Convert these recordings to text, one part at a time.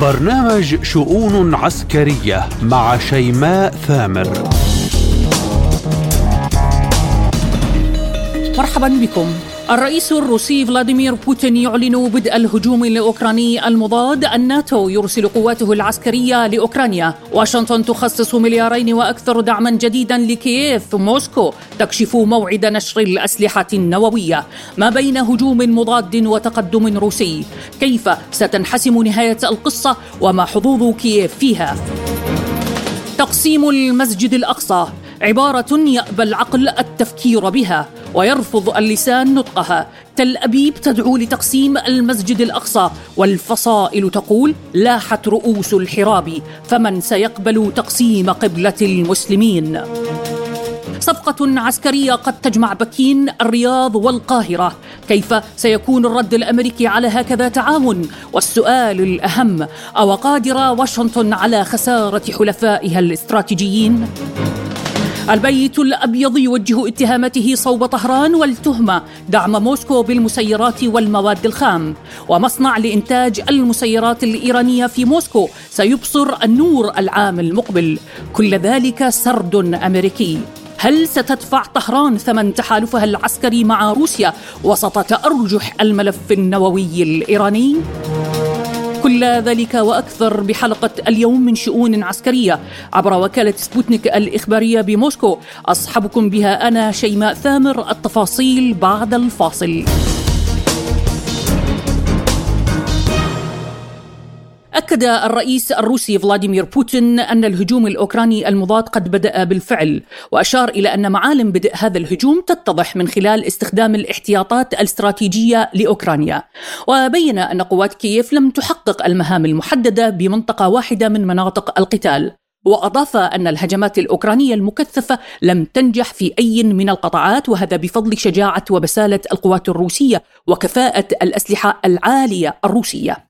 برنامج شؤون عسكرية مع شيماء ثامر. مرحبا بكم. الرئيس الروسي فلاديمير بوتين يعلن بدء الهجوم الاوكراني المضاد. الناتو يرسل قواته العسكرية لأوكرانيا. واشنطن تخصص مليارين وأكثر دعما جديدا لكييف. موسكو تكشف موعد نشر الأسلحة النووية. ما بين هجوم مضاد وتقدم روسي؟ كيف ستنحسم نهاية القصة وما حظوظ كييف فيها؟ تقسيم المسجد الأقصى. عبارة يأبى العقل التفكير بها ويرفض اللسان نطقها. تل أبيب تدعو لتقسيم المسجد الأقصى والفصائل تقول لاحت رؤوس الحراب. فمن سيقبل تقسيم قبلة المسلمين؟ صفقة عسكرية قد تجمع بكين الرياض والقاهرة. كيف سيكون الرد الأمريكي على هكذا تعاون؟ والسؤال الأهم أو قادر واشنطن على خسارة حلفائها الاستراتيجيين؟ البيت الأبيض يوجه اتهاماته صوب طهران والتهمه دعم موسكو بالمسيرات والمواد الخام. ومصنع لإنتاج المسيرات الإيرانية في موسكو سيبصر النور العام المقبل. كل ذلك سرد أمريكي. هل ستدفع طهران ثمن تحالفها العسكري مع روسيا وسط تأرجح الملف النووي الإيراني؟ كل ذلك وأكثر بحلقة اليوم من شؤون عسكرية. عبر وكالة سبوتنيك الإخبارية بموسكو أصحبكم بها أنا شيماء ثامر التفاصيل بعد الفاصل. أكد الرئيس الروسي فلاديمير بوتين أن الهجوم الأوكراني المضاد قد بدأ بالفعل وأشار إلى أن معالم بدء هذا الهجوم تتضح من خلال استخدام الاحتياطات الاستراتيجية لأوكرانيا. وبين أن قوات كييف لم تحقق المهام المحددة بمنطقة واحدة من مناطق القتال وأضاف أن الهجمات الأوكرانية المكثفة لم تنجح في أي من القطاعات وهذا بفضل شجاعة وبسالة القوات الروسية وكفاءة الأسلحة العالية الروسية.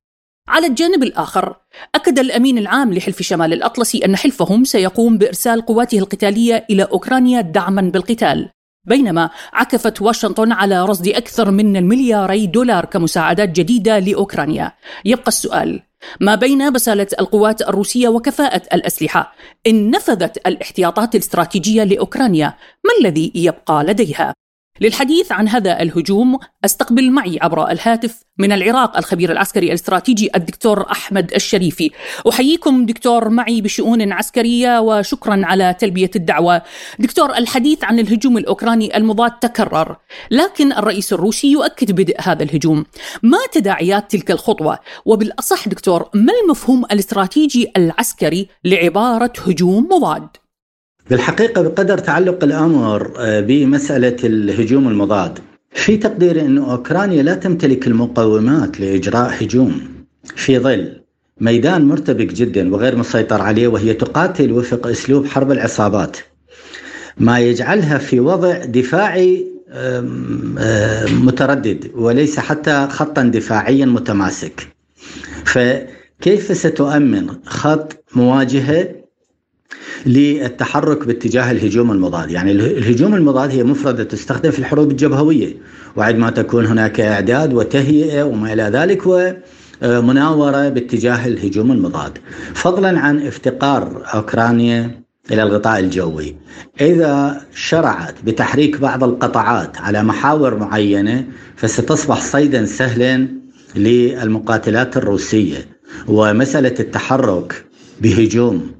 على الجانب الآخر أكد الأمين العام لحلف شمال الأطلسي أن حلفهم سيقوم بإرسال قواته القتالية إلى أوكرانيا دعما بالقتال. بينما عكفت واشنطن على رصد أكثر من الملياري دولار كمساعدات جديدة لأوكرانيا. يبقى السؤال ما بين بسالة القوات الروسية وكفاءة الأسلحة؟ إن نفذت الاحتياطات الاستراتيجية لأوكرانيا ما الذي يبقى لديها؟ للحديث عن هذا الهجوم أستقبل معي عبر الهاتف من العراق الخبير العسكري الاستراتيجي الدكتور أحمد الشريفي. أحييكم دكتور معي بشؤون عسكرية وشكرا على تلبية الدعوة. دكتور الحديث عن الهجوم الأوكراني المضاد تكرر، لكن الرئيس الروسي يؤكد بدء هذا الهجوم. ما تداعيات تلك الخطوة؟ وبالأصح دكتور ما المفهوم الاستراتيجي العسكري لعبارة هجوم مضاد؟ بالحقيقة بقدر تعلق الأمر آه، بمسألة الهجوم المضاد. في تقديري أن أوكرانيا لا تمتلك المقومات لإجراء هجوم. في ظل ميدان مرتبك جدا وغير مسيطر عليه وهي تقاتل وفق أسلوب حرب العصابات ما يجعلها في وضع دفاعي متردد وليس حتى خطا دفاعيا متماسك. فكيف ستؤمن خط مواجهة للتحرك باتجاه الهجوم المضاد. يعني الهجوم المضاد هي مفردة تستخدم في الحروب الجبهوية. وعندما تكون هناك إعداد وتهيئة وما إلى ذلك ومناورة باتجاه الهجوم المضاد. فضلا عن افتقار أوكرانيا إلى الغطاء الجوي. إذا شرعت بتحريك بعض القطاعات على محاور معينة فستصبح صيدا سهلا للمقاتلات الروسية. ومسألة التحرك بهجوم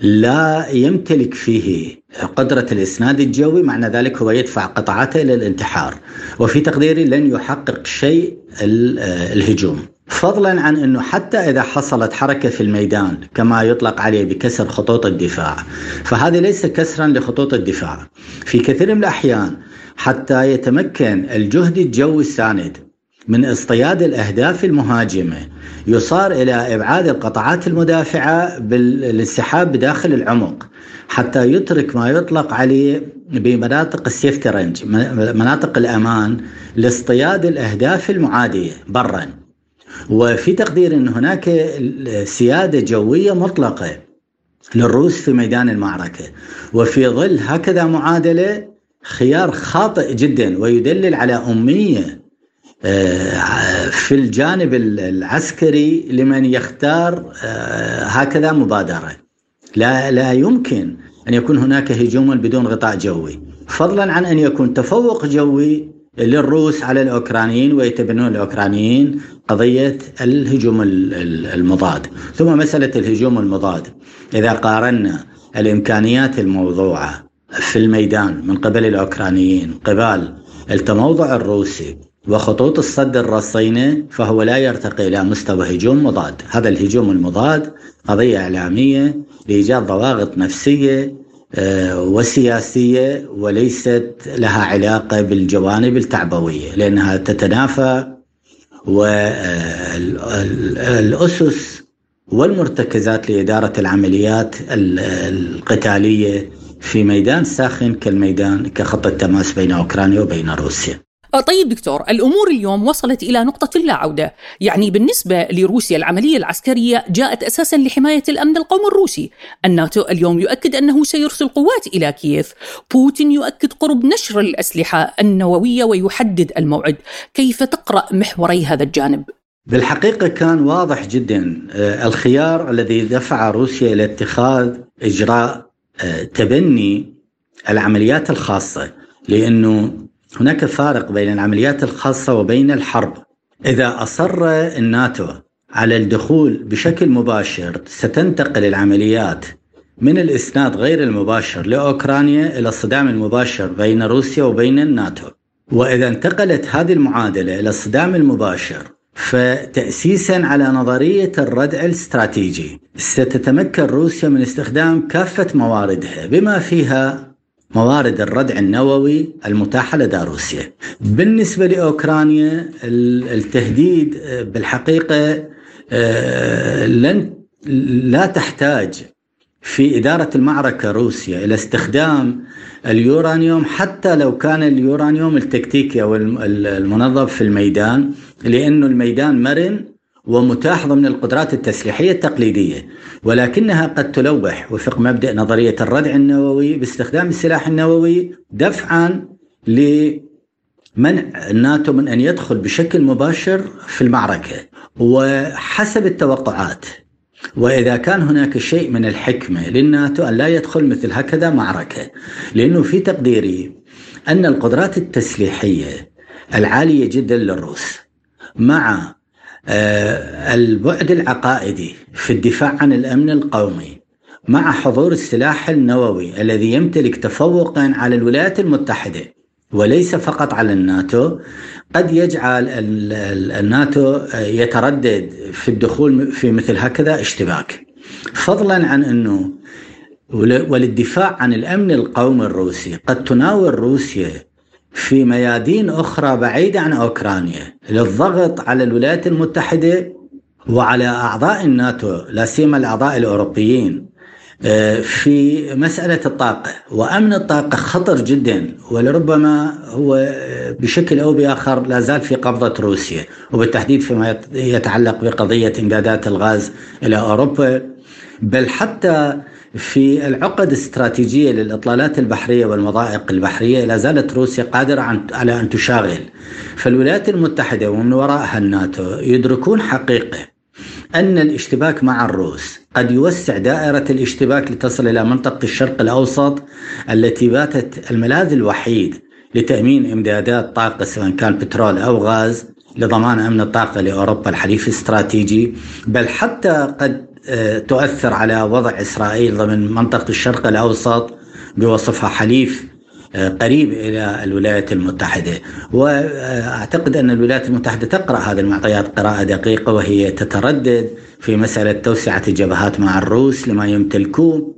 لا يمتلك فيه قدرة الإسناد الجوي معنى ذلك هو يدفع قطعاته إلى الانتحار وفي تقديري لن يحقق شيء الهجوم. فضلا عن أنه حتى إذا حصلت حركة في الميدان كما يطلق عليه بكسر خطوط الدفاع فهذا ليس كسرا لخطوط الدفاع. في كثير من الأحيان حتى يتمكن الجهد الجوي الساند من اصطياد الأهداف المهاجمة. يصار إلى إبعاد القطاعات المدافعة بالانسحاب بداخل العمق حتى يترك ما يطلق عليه بمناطق ال safety range مناطق الأمان لاصطياد الأهداف المعادية برا. وفي تقدير إن هناك سيادة جوية مطلقة للروس في ميدان المعركة. وفي ظل هكذا معادلة خيار خاطئ جدا ويدلل على اميه آه، في الجانب العسكري لمن يختار آه، هكذا مبادرة. لا لا يمكن أن يكون هناك هجوم بدون غطاء جوي. فضلا عن أن يكون تفوق جوي للروس على الأوكرانيين ويتبنون الأوكرانيين قضية الهجوم المضاد. ثم مسألة الهجوم المضاد. إذا قارنا الإمكانيات الموضوعة في الميدان من قبل الأوكرانيين قبال التموضع الروسي وخطوط الصد الرصينه فهو لا يرتقي إلى مستوى هجوم مضاد، هذا الهجوم المضاد قضية إعلامية لإيجاد ضواغط نفسية آه، وسياسية وليست لها علاقة بالجوانب التعبوية لأنها تتنافى والاسس والمرتكزات لإدارة العمليات القتالية في ميدان ساخن كالميدان كخط التماس بين أوكرانيا وبين روسيا. آه، طيب دكتور الأمور اليوم وصلت إلى نقطة لا عوده، يعني بالنسبة لروسيا العملية العسكرية جاءت أساسا لحماية الأمن القومي الروسي، الناتو اليوم يؤكد أنه سيرسل قوات إلى كييف، بوتين يؤكد قرب نشر الأسلحة النووية ويحدد الموعد، كيف تقرأ محوري هذا الجانب؟ بالحقيقة كان واضح جدا آه، الخيار الذي دفع روسيا إلى اتخاذ إجراء آه، تبني العمليات الخاصة لأنه هناك فارق بين العمليات الخاصة وبين الحرب. إذا أصر الناتو على الدخول بشكل مباشر ستنتقل العمليات من الإسناد غير المباشر لأوكرانيا إلى الصدام المباشر بين روسيا وبين الناتو. وإذا انتقلت هذه المعادلة إلى الصدام المباشر فتأسيسا على نظرية الردع الاستراتيجي ستتمكن روسيا من استخدام كافة مواردها بما فيها موارد الردع النووي المتاحة لدى روسيا. بالنسبة لأوكرانيا التهديد آه، بالحقيقة آه، لن لا تحتاج في إدارة المعركة روسيا إلى استخدام اليورانيوم حتى لو كان اليورانيوم التكتيكي أو المنظم في الميدان لأنه الميدان مرن ومتاح ضمن القدرات التسليحية التقليدية ولكنها قد تلوح وفق مبدأ نظرية الردع النووي باستخدام السلاح النووي دفعا لمنع الناتو من أن يدخل بشكل مباشر في المعركة. وحسب التوقعات وإذا كان هناك شيء من الحكمة للناتو أن لا يدخل مثل هكذا معركة لأنه في تقديري أن القدرات التسليحية العالية جدا للروس مع البعد العقائدي في الدفاع عن الأمن القومي مع حضور السلاح النووي الذي يمتلك تفوقا على الولايات المتحدة وليس فقط على الناتو قد يجعل الناتو يتردد في الدخول في مثل هكذا اشتباك. فضلا عن أنه وللدفاع عن الأمن القومي الروسي قد تناول روسيا في ميادين أخرى بعيدة عن أوكرانيا للضغط على الولايات المتحدة وعلى أعضاء الناتو لا سيما الأعضاء الأوروبيين. آه، في مسألة الطاقة وأمن الطاقة خطر جدا ولربما هو بشكل أو بآخر لا زال في قبضة روسيا وبالتحديد فيما يتعلق بقضية إمدادات الغاز إلى أوروبا. بل حتى في العقد الاستراتيجية للإطلالات البحرية والمضائق البحرية لا زالت روسيا قادرة على أن تشاغل. فالولايات المتحدة ومن وراءها الناتو يدركون حقيقة أن الاشتباك مع الروس قد يوسع دائرة الاشتباك لتصل إلى منطقة الشرق الأوسط التي باتت الملاذ الوحيد لتأمين إمدادات طاقة سواء كان بترول أو غاز لضمان أمن الطاقة لأوروبا الحليف الاستراتيجي. بل حتى قد تؤثر على وضع إسرائيل ضمن منطقة الشرق الأوسط بوصفها حليف آه، قريب إلى الولايات المتحدة. وأعتقد أن الولايات المتحدة تقرأ هذه المعطيات قراءة دقيقة وهي تتردد في مسألة توسعة الجبهات مع الروس لما يمتلكوه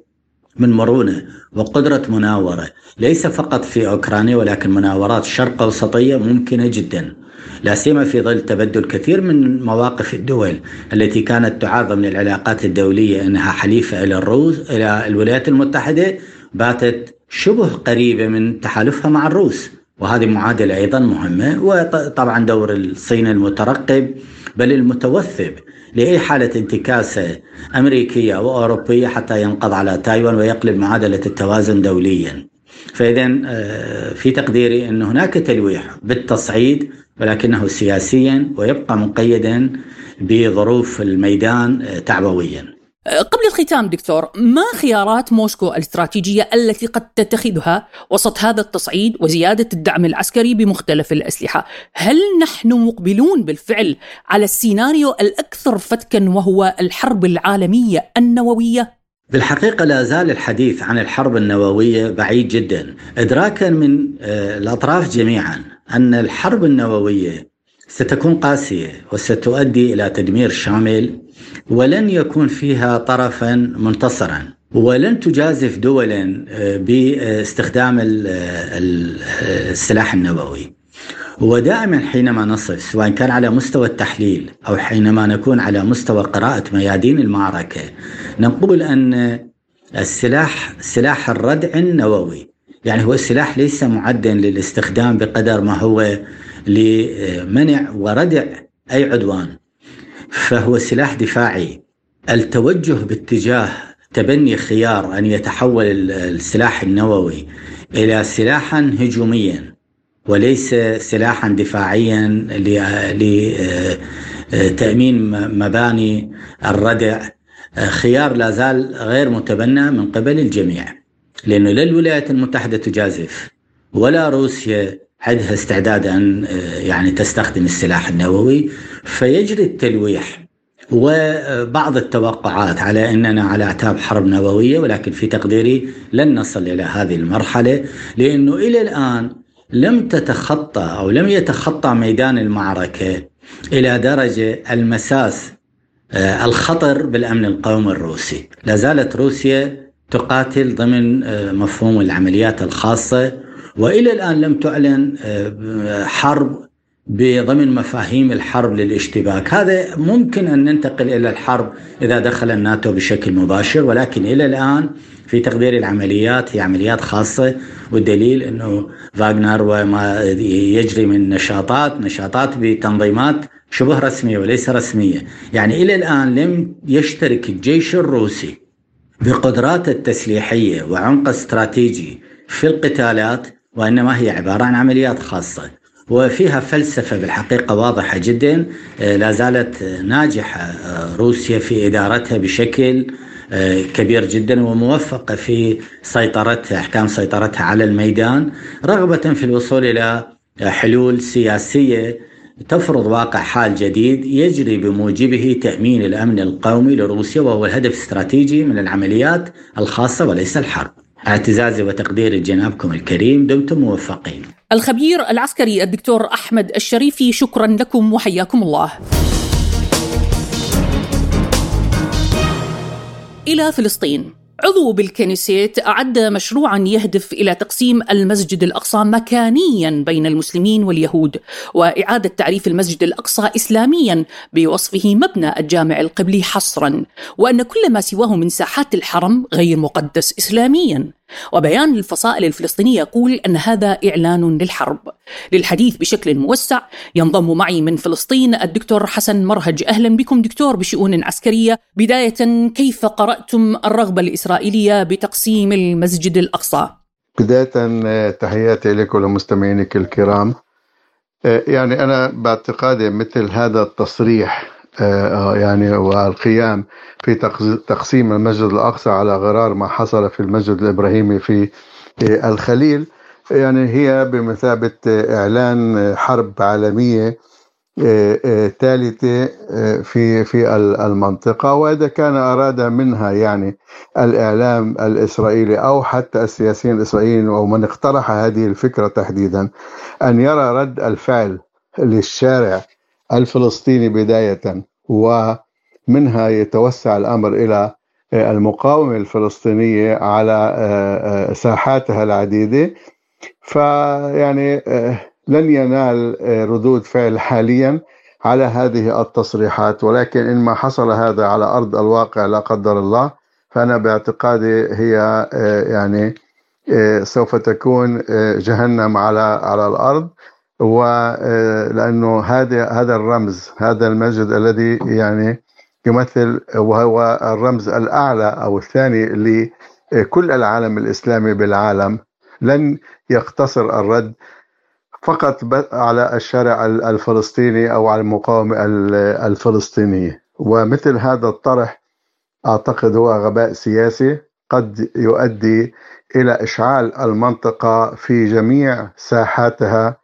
من مرونة وقدرة مناورة. ليس فقط في أوكرانيا ولكن مناورات شرق أوسطية ممكنة جدا. لا سيما في ظل تبدل كثير من مواقف الدول التي كانت تعارض من العلاقات الدولية إنها حليفة إلى الروس إلى الولايات المتحدة باتت شبه قريبة من تحالفها مع الروس وهذه معادلة أيضا مهمة وطبعا دور الصين المترقب بل المتوثب لأي حالة انتكاسة أمريكية أو اوروبيه حتى ينقض على تايوان ويقلب معادلة التوازن دوليا. فإذا في تقديري أن هناك تلويح بالتصعيد ولكنه سياسيا ويبقى مقيدا بظروف الميدان تعبويا قبل الختام دكتور ما خيارات موسكو الاستراتيجية التي قد تتخذها وسط هذا التصعيد وزيادة الدعم العسكري بمختلف الأسلحة هل نحن مقبلون بالفعل على السيناريو الأكثر فتكا وهو الحرب العالمية النووية؟ بالحقيقة لا زال الحديث عن الحرب النووية بعيد جدا. إدراكا من آه، الأطراف جميعا أن الحرب النووية ستكون قاسية وستؤدي إلى تدمير شامل ولن يكون فيها طرفا منتصرا ولن تجازف دولا آه، باستخدام آه، السلاح النووي. ودائما حينما نصف سواء كان على مستوى التحليل أو حينما نكون على مستوى قراءة ميادين المعركة نقول أن السلاح سلاح الردع النووي يعني هو السلاح ليس معدا للاستخدام بقدر ما هو لمنع وردع أي عدوان فهو سلاح دفاعي. التوجه باتجاه تبني خيار أن يتحول السلاح النووي إلى سلاحا هجوميا. وليس سلاحا دفاعيا لتامين مباني الردع. خيار لا زال غير متبنى من قبل الجميع لأنه لا الولايات المتحدة تجازف ولا روسيا عندها استعداد ان يعني تستخدم السلاح النووي. فيجري التلويح وبعض التوقعات على إننا على أعتاب حرب نووية ولكن في تقديري لن نصل إلى هذه المرحلة لأنه إلى الآن لم تتخطى أو لم يتخطى ميدان المعركة إلى درجة المساس آه، الخطر بالأمن القومي الروسي، لا زالت روسيا تقاتل ضمن آه، مفهوم العمليات الخاصة وإلى الآن لم تعلن آه، حرب بضمن مفاهيم الحرب للاشتباك. هذا ممكن أن ننتقل إلى الحرب إذا دخل الناتو بشكل مباشر ولكن إلى الآن في تقدير العمليات هي عمليات خاصة والدليل أنه فاغنر وما يجري من نشاطات نشاطات بتنظيمات شبه رسمية وليس رسمية. يعني إلى الآن لم يشترك الجيش الروسي بقدراته التسليحية وعمق استراتيجي في القتالات وإنما هي عبارة عن عمليات خاصة. وفيها فلسفة بالحقيقة واضحة جدا. آه، لا زالت ناجحة آه، روسيا في إدارتها بشكل آه، كبير جدا وموفقة في سيطرتها أحكام سيطرتها على الميدان رغبة في الوصول إلى حلول سياسية تفرض واقع حال جديد يجري بموجبه تأمين الأمن القومي لروسيا وهو الهدف الاستراتيجي من العمليات الخاصة وليس الحرب. اعتزازي وتقديري جنابكم الكريم دمتم موفقين. الخبير العسكري الدكتور أحمد الشريفي شكرا لكم وحياكم الله. إلى فلسطين. عضو بالكنيسيت أعد مشروعا يهدف إلى تقسيم المسجد الأقصى مكانيا بين المسلمين واليهود وإعادة تعريف المسجد الأقصى إسلاميا بوصفه مبنى الجامع القبلي حصرا وأن كل ما سواه من ساحات الحرم غير مقدس إسلاميا. وبيان الفصائل الفلسطينية يقول أن هذا إعلان للحرب. للحديث بشكل موسع ينضم معي من فلسطين الدكتور حسن مرهج. أهلا بكم دكتور بشؤون عسكرية. بداية كيف قرأتم الرغبة الإسرائيلية بتقسيم المسجد الأقصى؟ بداية تحياتي لك ولمستمعينك الكرام. يعني أنا باعتقادي مثل هذا التصريح يعني والقيام في تقسيم المسجد الأقصى على غرار ما حصل في المسجد الإبراهيمي في آه، الخليل. يعني هي بمثابة إعلان حرب عالمية آه، ثالثة في في المنطقة. وإذا كان أراد منها يعني الإعلام الإسرائيلي أو حتى السياسيين الإسرائيليين أو من اقترح هذه الفكرة تحديدا أن يرى رد الفعل للشارع الفلسطيني بداية ومنها يتوسع الأمر إلى المقاومة الفلسطينية على آه، آه، ساحاتها العديدة. فيعني آه، لن ينال ردود فعل حاليا على هذه التصريحات. ولكن إن ما حصل هذا على أرض الواقع لا قدر الله فأنا باعتقادي هي يعني سوف تكون جهنم على على الأرض. ولأنه هذا هذا الرمز هذا المسجد الذي يعني يمثل وهو الرمز الأعلى أو الثاني لكل العالم الإسلامي بالعالم. لن يقتصر الرد فقط على الشارع الفلسطيني أو على المقاومه الفلسطينيه ومثل هذا الطرح أعتقد هو غباء سياسي قد يؤدي إلى إشعال المنطقة في جميع ساحاتها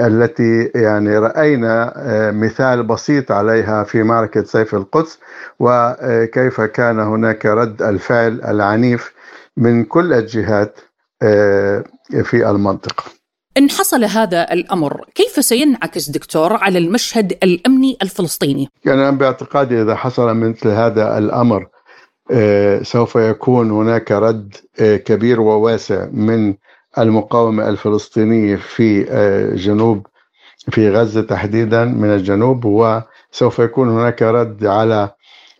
التي يعني رأينا آه، مثال بسيط عليها في معركه سيف القدس وكيف كان هناك رد الفعل العنيف من كل الجهات آه، في المنطقة. إن حصل هذا الأمر كيف سينعكس دكتور على المشهد الأمني الفلسطيني؟ يعني أنا باعتقادي إذا حصل مثل هذا الأمر آه، سوف يكون هناك رد كبير وواسع من المقاومة الفلسطينية في آه، جنوب في غزة تحديدا من الجنوب وسوف يكون هناك رد على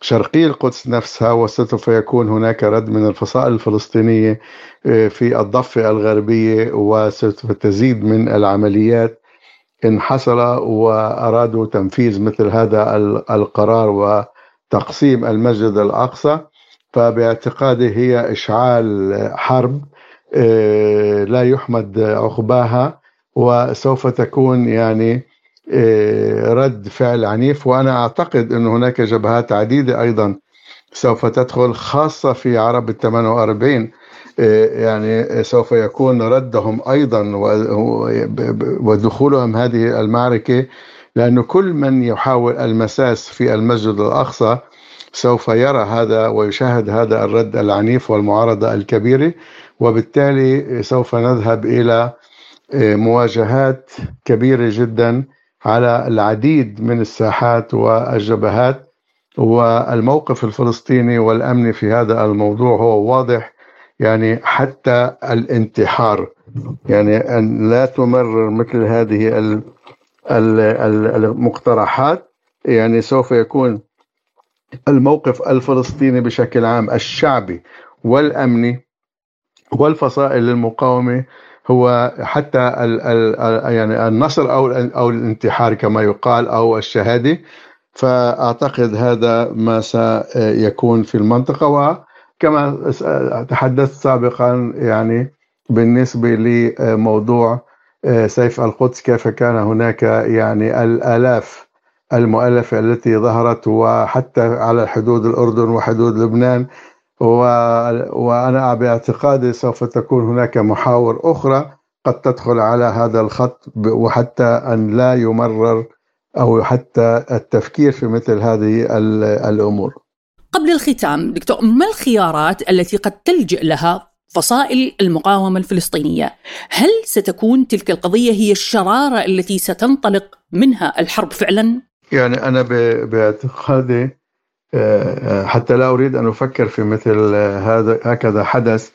شرقي القدس نفسها وسوف يكون هناك رد من الفصائل الفلسطينية آه، في الضفة الغربية وسوف تزيد من العمليات إن حصل وأرادوا تنفيذ مثل هذا القرار وتقسيم المسجد الأقصى. فباعتقادي هي إشعال حرب لا يحمد عقباها وسوف تكون يعني آه، رد فعل عنيف. وأنا أعتقد إن هناك جبهات عديدة أيضا سوف تدخل خاصة في عرب ال 48 آه، يعني سوف يكون ردهم أيضا ودخولهم هذه المعركة. لأن كل من يحاول المساس في المسجد الأقصى سوف يرى هذا ويشاهد هذا الرد العنيف والمعارضة الكبيرة. وبالتالي سوف نذهب إلى آه، مواجهات كبيرة جدا على العديد من الساحات والجبهات. والموقف الفلسطيني والأمني في هذا الموضوع هو واضح يعني حتى الانتحار. يعني أن لا تمرر مثل هذه المقترحات. يعني سوف يكون الموقف الفلسطيني بشكل عام الشعبي والأمني والفصائل المقاومة هو حتى ال ال يعني النصر أو أو الانتحار كما يقال أو الشهادة. فأعتقد هذا ما سيكون في المنطقة. وكما تحدثت سابقا يعني بالنسبة لموضوع سيف القدس كيف كان هناك يعني الآلاف المؤلفة التي ظهرت وحتى على حدود الأردن وحدود لبنان وأنا باعتقادي سوف تكون هناك محاور أخرى قد تدخل على هذا الخط وحتى أن لا يمرر أو حتى التفكير في مثل هذه الأمور قبل الختام دكتور ما الخيارات التي قد تلجئ لها فصائل المقاومة الفلسطينية هل ستكون تلك القضية هي الشرارة التي ستنطلق منها الحرب فعلا؟ يعني أنا باعتقادي حتى لا أريد أن أفكر في مثل هذا هكذا حدث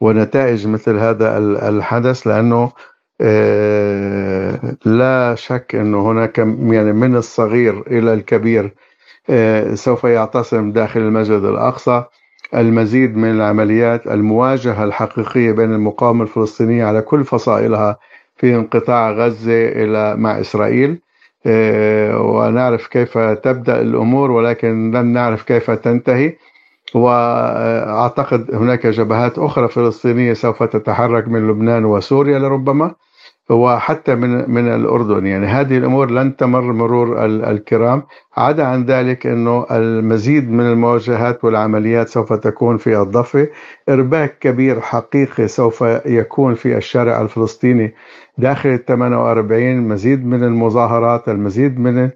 ونتائج مثل هذا الحدث لأنه آه، لا شك أنه هناك يعني من الصغير إلى الكبير آه، سوف يعتصم داخل المسجد الأقصى. المزيد من العمليات المواجهة الحقيقية بين المقاومة الفلسطينية على كل فصائلها في انقطاع غزة إلى مع إسرائيل. ونعرف كيف تبدأ الأمور ولكن لن نعرف كيف تنتهي. وأعتقد هناك جبهات أخرى فلسطينية سوف تتحرك من لبنان وسوريا لربما. وحتى من من الأردن. يعني هذه الأمور لن تمر مرور الكرام. عدا عن ذلك إنه المزيد من المواجهات والعمليات سوف تكون في الضفة. إرباك كبير حقيقي سوف يكون في الشارع الفلسطيني داخل ال 48 مزيد من المظاهرات المزيد من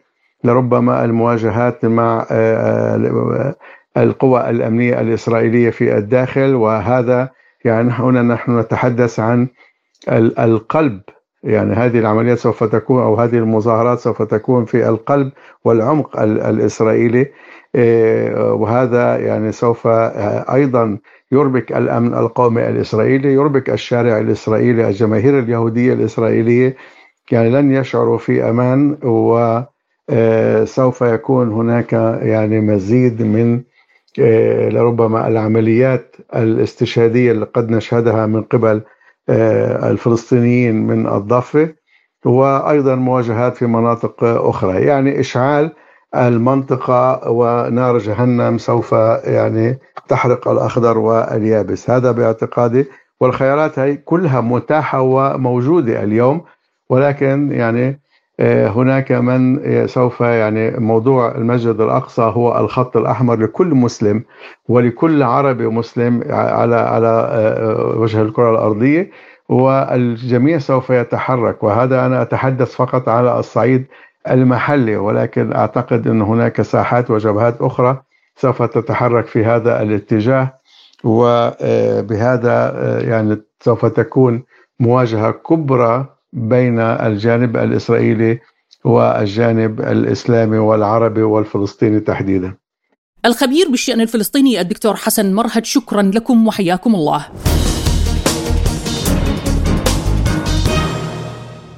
لربما المواجهات مع آه، آه، القوى الأمنية الإسرائيلية في الداخل. وهذا يعني هنا نحن نتحدث عن القلب يعني هذه العمليات سوف تكون أو هذه المظاهرات سوف تكون في القلب والعمق الإسرائيلي. آه، وهذا يعني سوف أيضا يربك الأمن القومي الإسرائيلي يربك الشارع الإسرائيلي الجماهير اليهودية الإسرائيلية يعني لن يشعروا في أمان وسوف آه، يكون هناك يعني مزيد من آه، لربما العمليات الاستشهادية اللي قد نشهدها من قبل آه، الفلسطينيين من الضفة وأيضا مواجهات في مناطق أخرى. يعني إشعال المنطقة ونار جهنم سوف يعني تحرق الأخضر واليابس. هذا باعتقادي والخيارات هي كلها متاحة وموجودة اليوم ولكن يعني آه، هناك من سوف يعني موضوع المسجد الأقصى هو الخط الأحمر لكل مسلم ولكل عربي مسلم على على آه، وجه الكرة الأرضية والجميع سوف يتحرك. وهذا أنا أتحدث فقط على الصعيد المحلي ولكن أعتقد إن هناك ساحات وجبهات أخرى سوف تتحرك في هذا الاتجاه. وبهذا آه، يعني سوف تكون مواجهة كبرى بين الجانب الإسرائيلي والجانب الإسلامي والعربي والفلسطيني تحديدا. الخبير بالشأن الفلسطيني الدكتور حسن مرهد شكرا لكم وحياكم الله.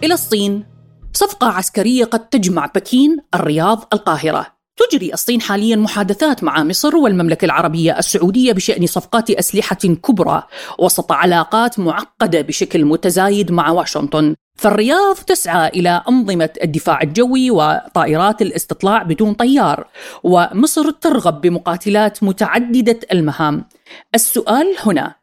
إلى الصين صفقة عسكرية قد تجمع بكين، الرياض، القاهرة. تجري الصين حاليا محادثات مع مصر والمملكة العربية السعودية بشأن صفقات أسلحة كبرى وسط علاقات معقدة بشكل متزايد مع واشنطن فالرياض تسعى إلى أنظمة الدفاع الجوي وطائرات الاستطلاع بدون طيار ومصر ترغب بمقاتلات متعددة المهام. السؤال هنا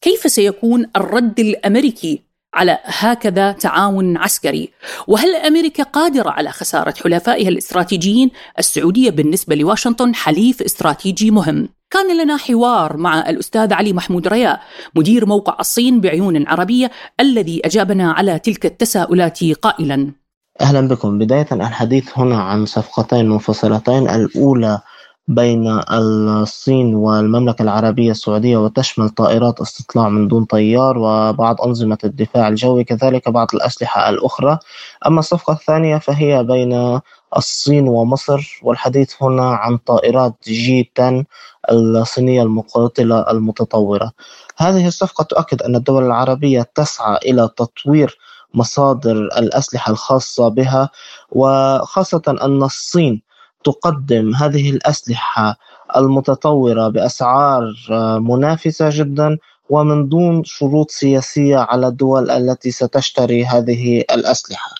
كيف سيكون الرد الأمريكي على هكذا تعاون عسكري؟ وهل أمريكا قادرة على خسارة حلفائها الاستراتيجيين؟ السعودية بالنسبة لواشنطن حليف استراتيجي مهم. كان لنا حوار مع الأستاذ علي محمود رياء مدير موقع الصين بعيون عربية الذي أجابنا على تلك التساؤلات قائلا. أهلا بكم. بداية الحديث هنا عن صفقتين منفصلتين الأولى بين الصين والمملكة العربية السعودية وتشمل طائرات استطلاع من دون طيار وبعض أنظمة الدفاع الجوي كذلك بعض الأسلحة الأخرى. أما الصفقة الثانية فهي بين الصين ومصر والحديث هنا عن طائرات جي 10 الصينية المقاتلة المتطورة. هذه الصفقة تؤكد أن الدول العربية تسعى إلى تطوير مصادر الأسلحة الخاصة بها وخاصة أن الصين تقدم هذه الأسلحة المتطورة بأسعار آه، منافسة جدا ومن دون شروط سياسية على الدول التي ستشتري هذه الأسلحة.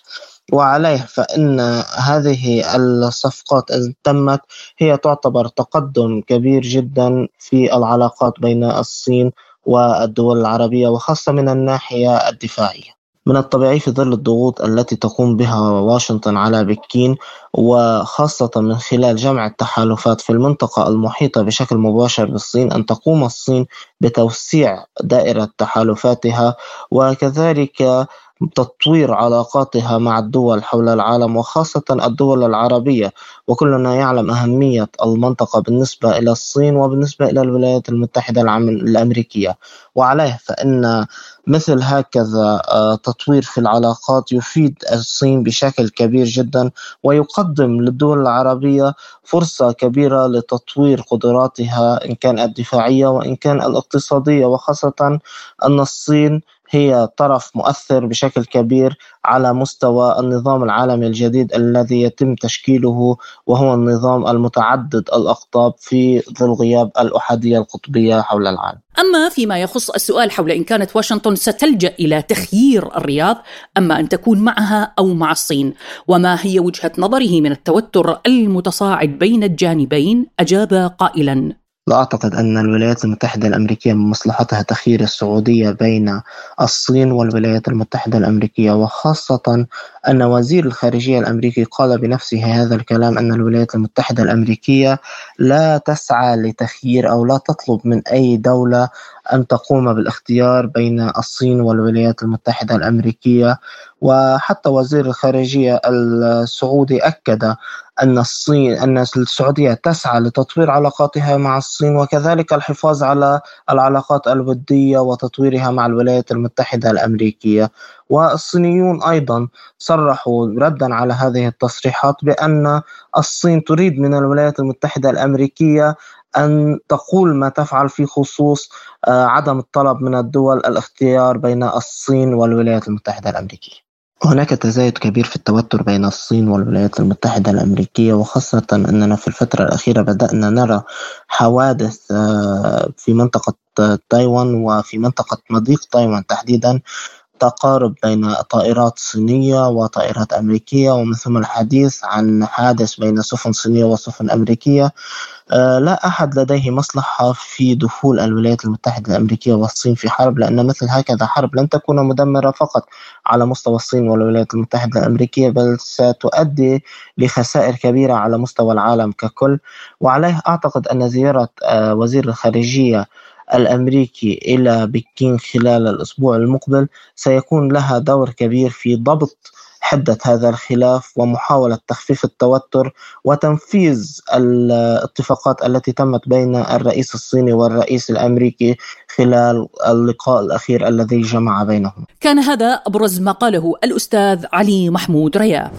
وعليه فإن هذه الصفقات إذا تمت هي تعتبر تقدم كبير جدا في العلاقات بين الصين والدول العربية وخاصة من الناحية الدفاعية. من الطبيعي في ظل الضغوط التي تقوم بها واشنطن على بكين وخاصة من خلال جمع التحالفات في المنطقة المحيطة بشكل مباشر بالصين أن تقوم الصين بتوسيع دائرة تحالفاتها وكذلك تطوير علاقاتها مع الدول حول العالم وخاصة الدول العربية. وكلنا يعلم أهمية المنطقة بالنسبة إلى الصين وبالنسبة إلى الولايات المتحدة الأمريكية. وعليه فإن مثل هكذا آه، تطوير في العلاقات يفيد الصين بشكل كبير جدا ويقدم للدول العربية فرصة كبيرة لتطوير قدراتها إن كان الدفاعية وإن كان الاقتصادية. وخاصة أن الصين هي طرف مؤثر بشكل كبير على مستوى النظام العالمي الجديد الذي يتم تشكيله وهو النظام المتعدد الأقطاب في ظل غياب الأحادية القطبية حول العالم. أما فيما يخص السؤال حول إن كانت واشنطن ستلجأ إلى تخيير الرياض أما أن تكون معها أو مع الصين وما هي وجهة نظره من التوتر المتصاعد بين الجانبين أجاب قائلا لا أعتقد أن الولايات المتحدة الأمريكية من مصلحتها تخيير السعودية بين الصين والولايات المتحدة الأمريكية وخاصة أن وزير الخارجية الأمريكي قال بنفسه هذا الكلام أن الولايات المتحدة الأمريكية لا تسعى لتخيير أو لا تطلب من أي دولة أن تقوم بالاختيار بين الصين والولايات المتحدة الأمريكية. وحتى وزير الخارجية السعودي أكد أن الصين أن السعودية تسعى لتطوير علاقاتها مع الصين وكذلك الحفاظ على العلاقات الودية وتطويرها مع الولايات المتحدة الأمريكية. والصينيون أيضا صرحوا ردا على هذه التصريحات بأن الصين تريد من الولايات المتحدة الأمريكية أن تقول ما تفعل في خصوص آه، عدم الطلب من الدول الاختيار بين الصين والولايات المتحدة الأمريكية. هناك تزايد كبير في التوتر بين الصين والولايات المتحدة الأمريكية وخاصة أننا في الفترة الأخيرة بدأنا نرى حوادث آه، في منطقة تايوان وفي منطقة مضيق تايوان تحديدا. تقارب بين طائرات صينية وطائرات أمريكية ومن ثم الحديث عن حادث بين سفن صينية وسفن أمريكية. آه، لا أحد لديه مصلحة في دخول الولايات المتحدة الأمريكية والصين في حرب لأن مثل هكذا حرب لن تكون مدمرة فقط على مستوى الصين والولايات المتحدة الأمريكية بل ستؤدي لخسائر كبيرة على مستوى العالم ككل. وعليه أعتقد أن زيارة آه، وزير الخارجية الأمريكي إلى بكين خلال الأسبوع المقبل سيكون لها دور كبير في ضبط حدة هذا الخلاف ومحاولة تخفيف التوتر وتنفيذ الاتفاقات التي تمت بين الرئيس الصيني والرئيس الأمريكي خلال اللقاء الأخير الذي جمع بينهم. كان هذا أبرز ما قاله الأستاذ علي محمود ريا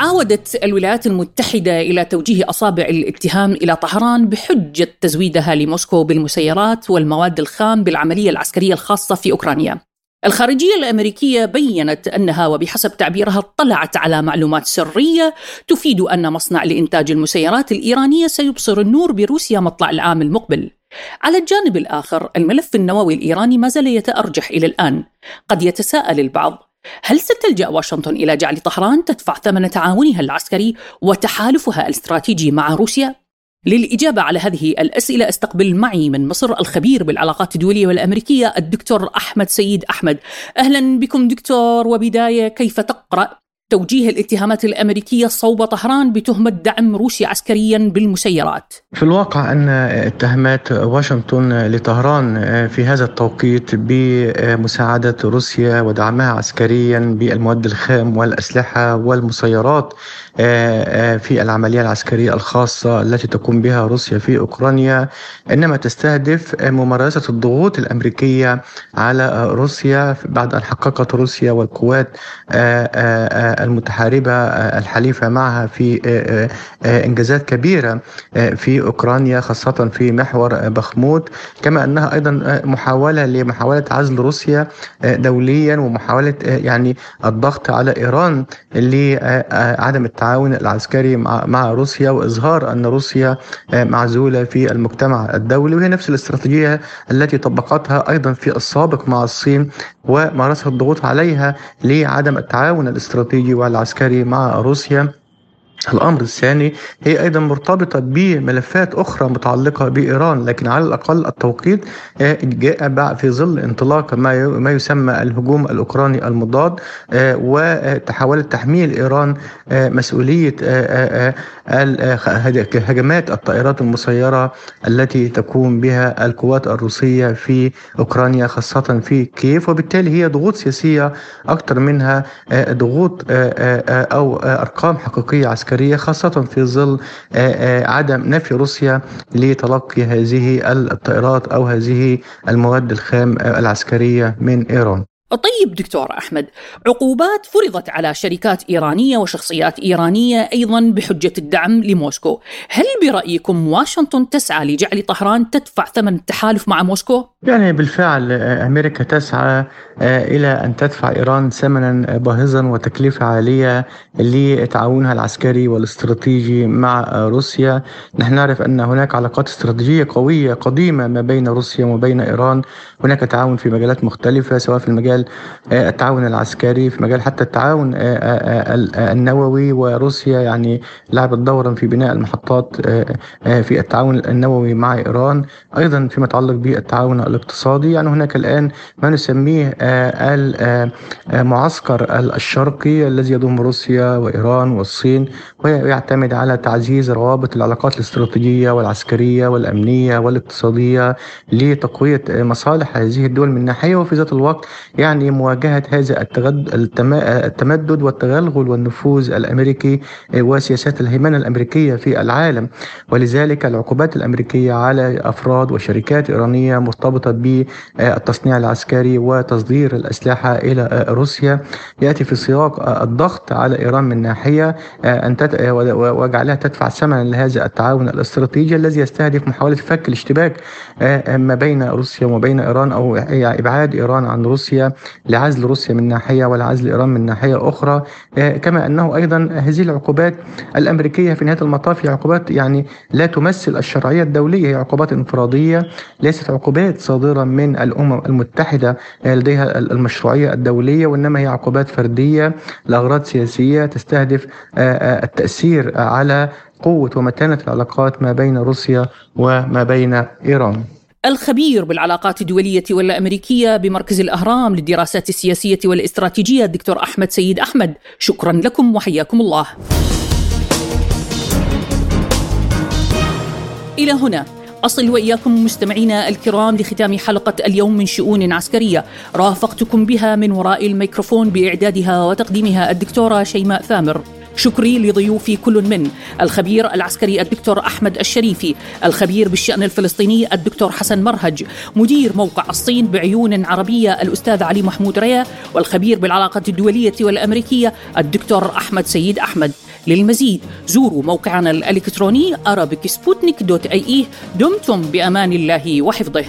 عاودت الولايات المتحدة إلى توجيه أصابع الاتهام إلى طهران بحجة تزويدها لموسكو بالمسيرات والمواد الخام بالعملية العسكرية الخاصة في أوكرانيا. الخارجية الأمريكية بيّنت أنها وبحسب تعبيرها اطلعت على معلومات سرية تفيد أن مصنع لإنتاج المسيرات الإيرانية سيبصر النور بروسيا مطلع العام المقبل. على الجانب الآخر الملف النووي الإيراني ما زال يتأرجح إلى الآن. قد يتساءل البعض هل ستلجأ واشنطن إلى جعل طهران تدفع ثمن تعاونها العسكري وتحالفها الاستراتيجي مع روسيا؟ للإجابة على هذه الأسئلة أستقبل معي من مصر الخبير بالعلاقات الدولية والأمريكية الدكتور أحمد سيد أحمد أهلا بكم دكتور وبداية كيف تقرأ توجيه الاتهامات الأمريكية صوب طهران بتهمة دعم روسيا عسكريا بالمسيرات. في الواقع أن اتهامات واشنطن لطهران في هذا التوقيت بمساعدة روسيا ودعمها عسكريا بالمواد الخام والأسلحة والمسيرات في العملية العسكرية الخاصة التي تقوم بها روسيا في أوكرانيا إنما تستهدف ممارسة الضغوط الأمريكية على روسيا بعد أن حققت روسيا والقوات المتحاربة الحليفة معها في آه، آه، إنجازات كبيرة آه، في أوكرانيا خاصة في محور بخموت. كما أنها أيضا محاولة لمحاولة عزل روسيا دوليا ومحاولة يعني الضغط على إيران لعدم التعاون العسكري مع روسيا وإظهار أن روسيا معزولة في المجتمع الدولي. وهي نفس الاستراتيجية التي طبقتها أيضا في السابق مع الصين ومارست الضغوط عليها لعدم التعاون الاستراتيجي والعسكري مع روسيا. الأمر الثاني هي أيضا مرتبطة بملفات أخرى متعلقة بإيران لكن على الأقل التوقيت آه، جاء في ظل انطلاق ما يسمى الهجوم الأوكراني المضاد آه، وتحاولت تحميل إيران آه، مسؤولية هجمات الطائرات المسيرة التي تقوم بها القوات الروسية في أوكرانيا خاصة في كييف. وبالتالي هي ضغوط سياسية أكثر منها ضغوط أو أرقام حقيقية عسكرية العسكرية خاصة في ظل آه، آه، عدم نفي روسيا لتلقي هذه الطائرات أو هذه المواد الخام العسكرية من إيران طيب دكتور أحمد، عقوبات فرضت على شركات إيرانية وشخصيات إيرانية أيضا بحجة الدعم لموسكو، هل برأيكم واشنطن تسعى لجعل طهران تدفع ثمن التحالف مع موسكو؟ يعني بالفعل أمريكا تسعى آه، إلى أن تدفع إيران ثمنا باهظا وتكلفة عالية لتعاونها العسكري والاستراتيجي مع روسيا، نحن نعرف أن هناك علاقات استراتيجية قوية قديمة ما بين روسيا وبين إيران، هناك تعاون في مجالات مختلفة سواء في المجال مجال آه، التعاون العسكري في مجال حتى التعاون آه، النووي. وروسيا يعني لعبت دورا في بناء المحطات في التعاون النووي مع إيران. أيضا فيما يتعلق بالتعاون الاقتصادي. يعني هناك الآن ما نسميه المعسكر الشرقي الذي يضم روسيا وإيران والصين ويعتمد على تعزيز روابط العلاقات الاستراتيجية والعسكرية والأمنية والاقتصادية لتقوية مصالح هذه الدول من ناحية وفي ذات الوقت يعني يعني مواجهة هذا التمدد والتغلغل والنفوذ الأمريكي وسياسات الهيمنة الأمريكية في العالم. ولذلك العقوبات الأمريكية على أفراد وشركات إيرانية مرتبطة بالتصنيع العسكري وتصدير الأسلحة إلى روسيا. يأتي في سياق الضغط على إيران من ناحية أن وجعلها تدفع ثمنا لهذا التعاون الاستراتيجي الذي يستهدف محاولة فك الاشتباك ما بين روسيا وما بين إيران أو إبعاد إيران عن روسيا لعزل روسيا من ناحية ولعزل إيران من ناحية أخرى. كما أنه أيضا هذه العقوبات الأمريكية في نهاية المطاف هي عقوبات يعني لا تمثل الشرعية الدولية هي عقوبات انفرادية ليست عقوبات صادرة من الأمم المتحدة لديها المشروعية الدولية وإنما هي عقوبات فردية لأغراض سياسية تستهدف التأثير على قوة ومتانة العلاقات ما بين روسيا وما بين إيران. الخبير بالعلاقات الدولية والأمريكية بمركز الأهرام للدراسات السياسية والاستراتيجية الدكتور أحمد سيد أحمد. شكرا لكم وحياكم الله. إلى هنا. أصل وإياكم مستمعينا الكرام لختام حلقة اليوم من شؤون عسكرية. رافقتكم بها من وراء الميكروفون بإعدادها وتقديمها الدكتورة شيماء ثامر. شكري لضيوفي كل من. الخبير العسكري الدكتور أحمد الشريفي. الخبير بالشأن الفلسطيني الدكتور حسن مرهج. مدير موقع الصين بعيون عربية الأستاذ علي محمود ريا. والخبير بالعلاقات الدولية والأمريكية الدكتور أحمد سيد أحمد. للمزيد. زوروا موقعنا الإلكتروني arabicsputnik.ie دمتم بأمان الله وحفظه.